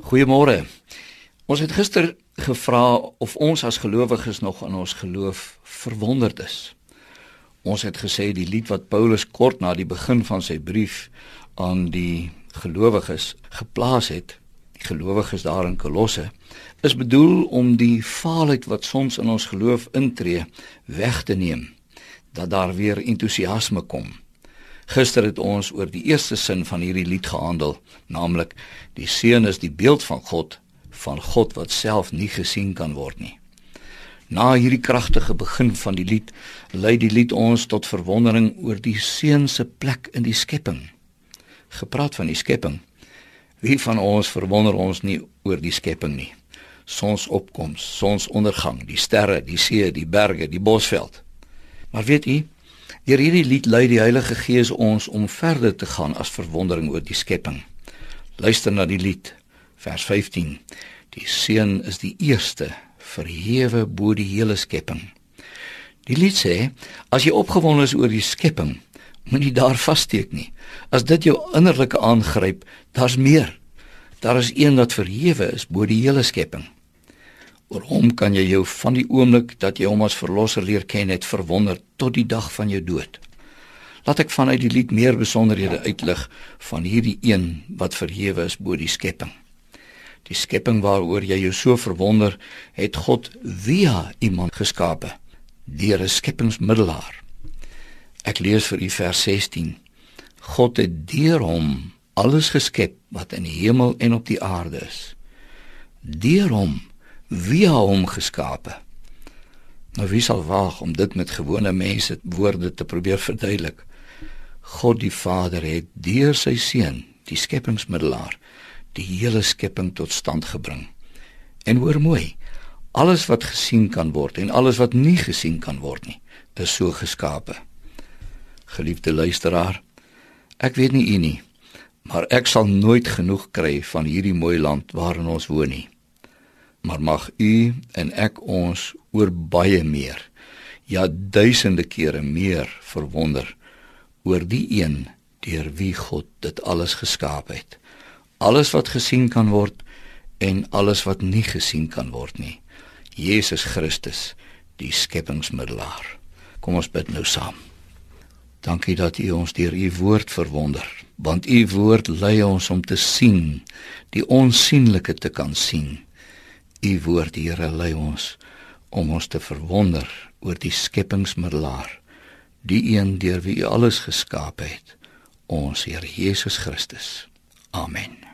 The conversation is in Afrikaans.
Goeiemôre. Ons het gister gevra of ons as gelowiges nog in ons geloof verwonderd is. Ons het gesê die lied wat Paulus kort na die begin van sy brief aan die gelowiges geplaas het, die gelowiges daar in Kolosse, is bedoel om die faalheid wat soms in ons geloof intree weg te neem, dat daar weer entoesiasme kom. Gister het ons oor die eerste sin van hierdie lied gehandel, naamlik die seun is die beeld van God, van God wat self nie gesien kan word nie. Na hierdie kragtige begin van die lied, lei die lied ons tot verwondering oor die seun se plek in die skepping. Gepraat van die skepping. Wie van ons verwonder ons nie oor die skepping nie? Sonsopkoms, sonsondergang, die sterre, die see, die berge, die bosveld. Maar weet u, Deur hierdie lied lei die Heilige Gees ons om verder te gaan as verwondering oor die skepping. Luister na die lied, vers 15. Die seun is die eerste verhewe bo die hele skepping. Die lied sê, as jy opgewonde is oor die skepping, moenie daar vassteek nie. As dit jou innerlike aangryp, daar's meer. Daar is een wat verhewe is bo die hele skepping. Oor hom kan jy jou van die oomblik dat jy hom as verlosser leer ken het verwonder tot die dag van jou dood. Laat ek vanuit die lied meer besonderhede uitlig van hierdie een wat verhewe is bo die skepping. Die skepping waaroor jy jou so verwonder, het God via iemand geskape, deur 'n skepingsmiddelaar. Ek lees vir u vers 16. God het deur hom alles geskep wat in die hemel en op die aarde is. Deur hom wie hom geskape. Nou wie sal waag om dit met gewone mense woorde te probeer verduidelik? God die Vader het deur sy seun, die skepingsmiddelaar, die hele skepping tot stand gebring. En hoor mooi, alles wat gesien kan word en alles wat nie gesien kan word nie, is so geskape. Geliefde luisteraar, ek weet nie u nie, maar ek sal nooit genoeg kry van hierdie mooi land waarin ons woon nie maar mag u en ek ons oor baie meer ja duisende kere meer verwonder oor die een deur wie God dit alles geskaap het. Alles wat gesien kan word en alles wat nie gesien kan word nie. Jesus Christus die skepingsmiddelaar. Kom ons bid nou saam. Dankie dat u ons deur u woord verwonder want u woord lei ons om te sien die onsigbare te kan sien U woord, Here, lei ons om ons te verwonder oor die skepingsmiddelaar, die een deur wie U alles geskaap het, ons Here Jesus Christus. Amen.